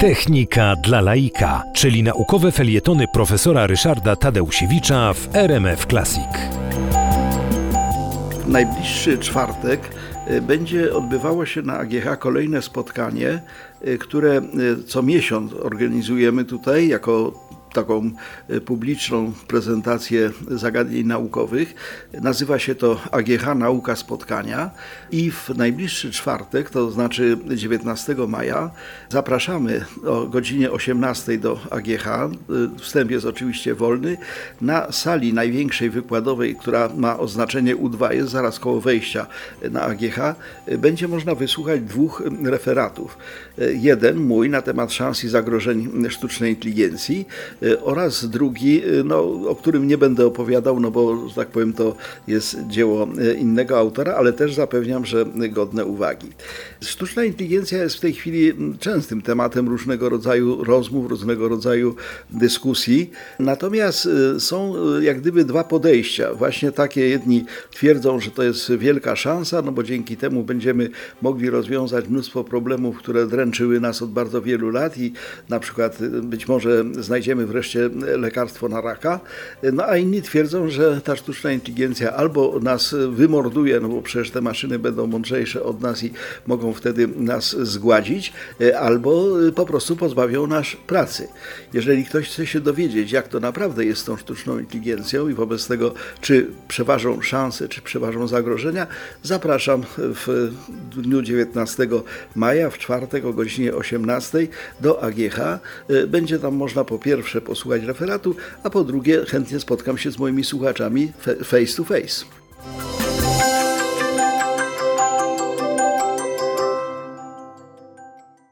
Technika dla laika, czyli naukowe felietony profesora Ryszarda Tadeusiewicza w RMF Classic. Najbliższy czwartek y, będzie odbywało się na AGH kolejne spotkanie, y, które y, co miesiąc organizujemy tutaj jako taką y, publiczną prezentację zagadnień naukowych. Nazywa się to AGH Nauka Spotkania i w najbliższy czwartek, to znaczy 19 maja, zapraszamy o godzinie 18 do AGH. Y, Wstęp jest oczywiście wolny. Na sali największej wykładowej, która ma oznaczenie U2, jest zaraz koło wejścia na AGH, y, będzie można wysłuchać dwóch referatów. Jeden mój na temat szans i zagrożeń sztucznej inteligencji oraz drugi, y, no, o którym nie będę opowiadał, no bo, że tak powiem, to jest dzieło y, innego autora, ale też zapewniam, że godne uwagi. Sztuczna inteligencja jest w tej chwili mm, częstym tematem różnego rodzaju rozmów, różnego rodzaju dyskusji. Natomiast y, są y, jak gdyby dwa podejścia. Właśnie takie jedni twierdzą, że to jest wielka szansa, no bo dzięki temu będziemy mogli rozwiązać mnóstwo problemów, które dręczyły nas od bardzo wielu lat i na przykład y, być może znajdziemy wreszcie lekarstwo na raka. No a inni twierdzą, że ta sztuczna inteligencja albo nas wymorduje, no bo przecież te maszyny będą mądrzejsze od nas i mogą wtedy nas zgładzić, e, albo po prostu pozbawią nas pracy. Jeżeli ktoś chce się dowiedzieć, jak to naprawdę jest z tą sztuczną inteligencją i wobec tego, czy przeważą szanse, czy przeważą zagrożenia, zapraszam w dniu 19 maja, w czwartek o godzinie 18 do AGH. E, Będzie tam można po pierwsze posłuchać referatu, a po drugie chętnie spotkam się z moimi słuchaczami face to face.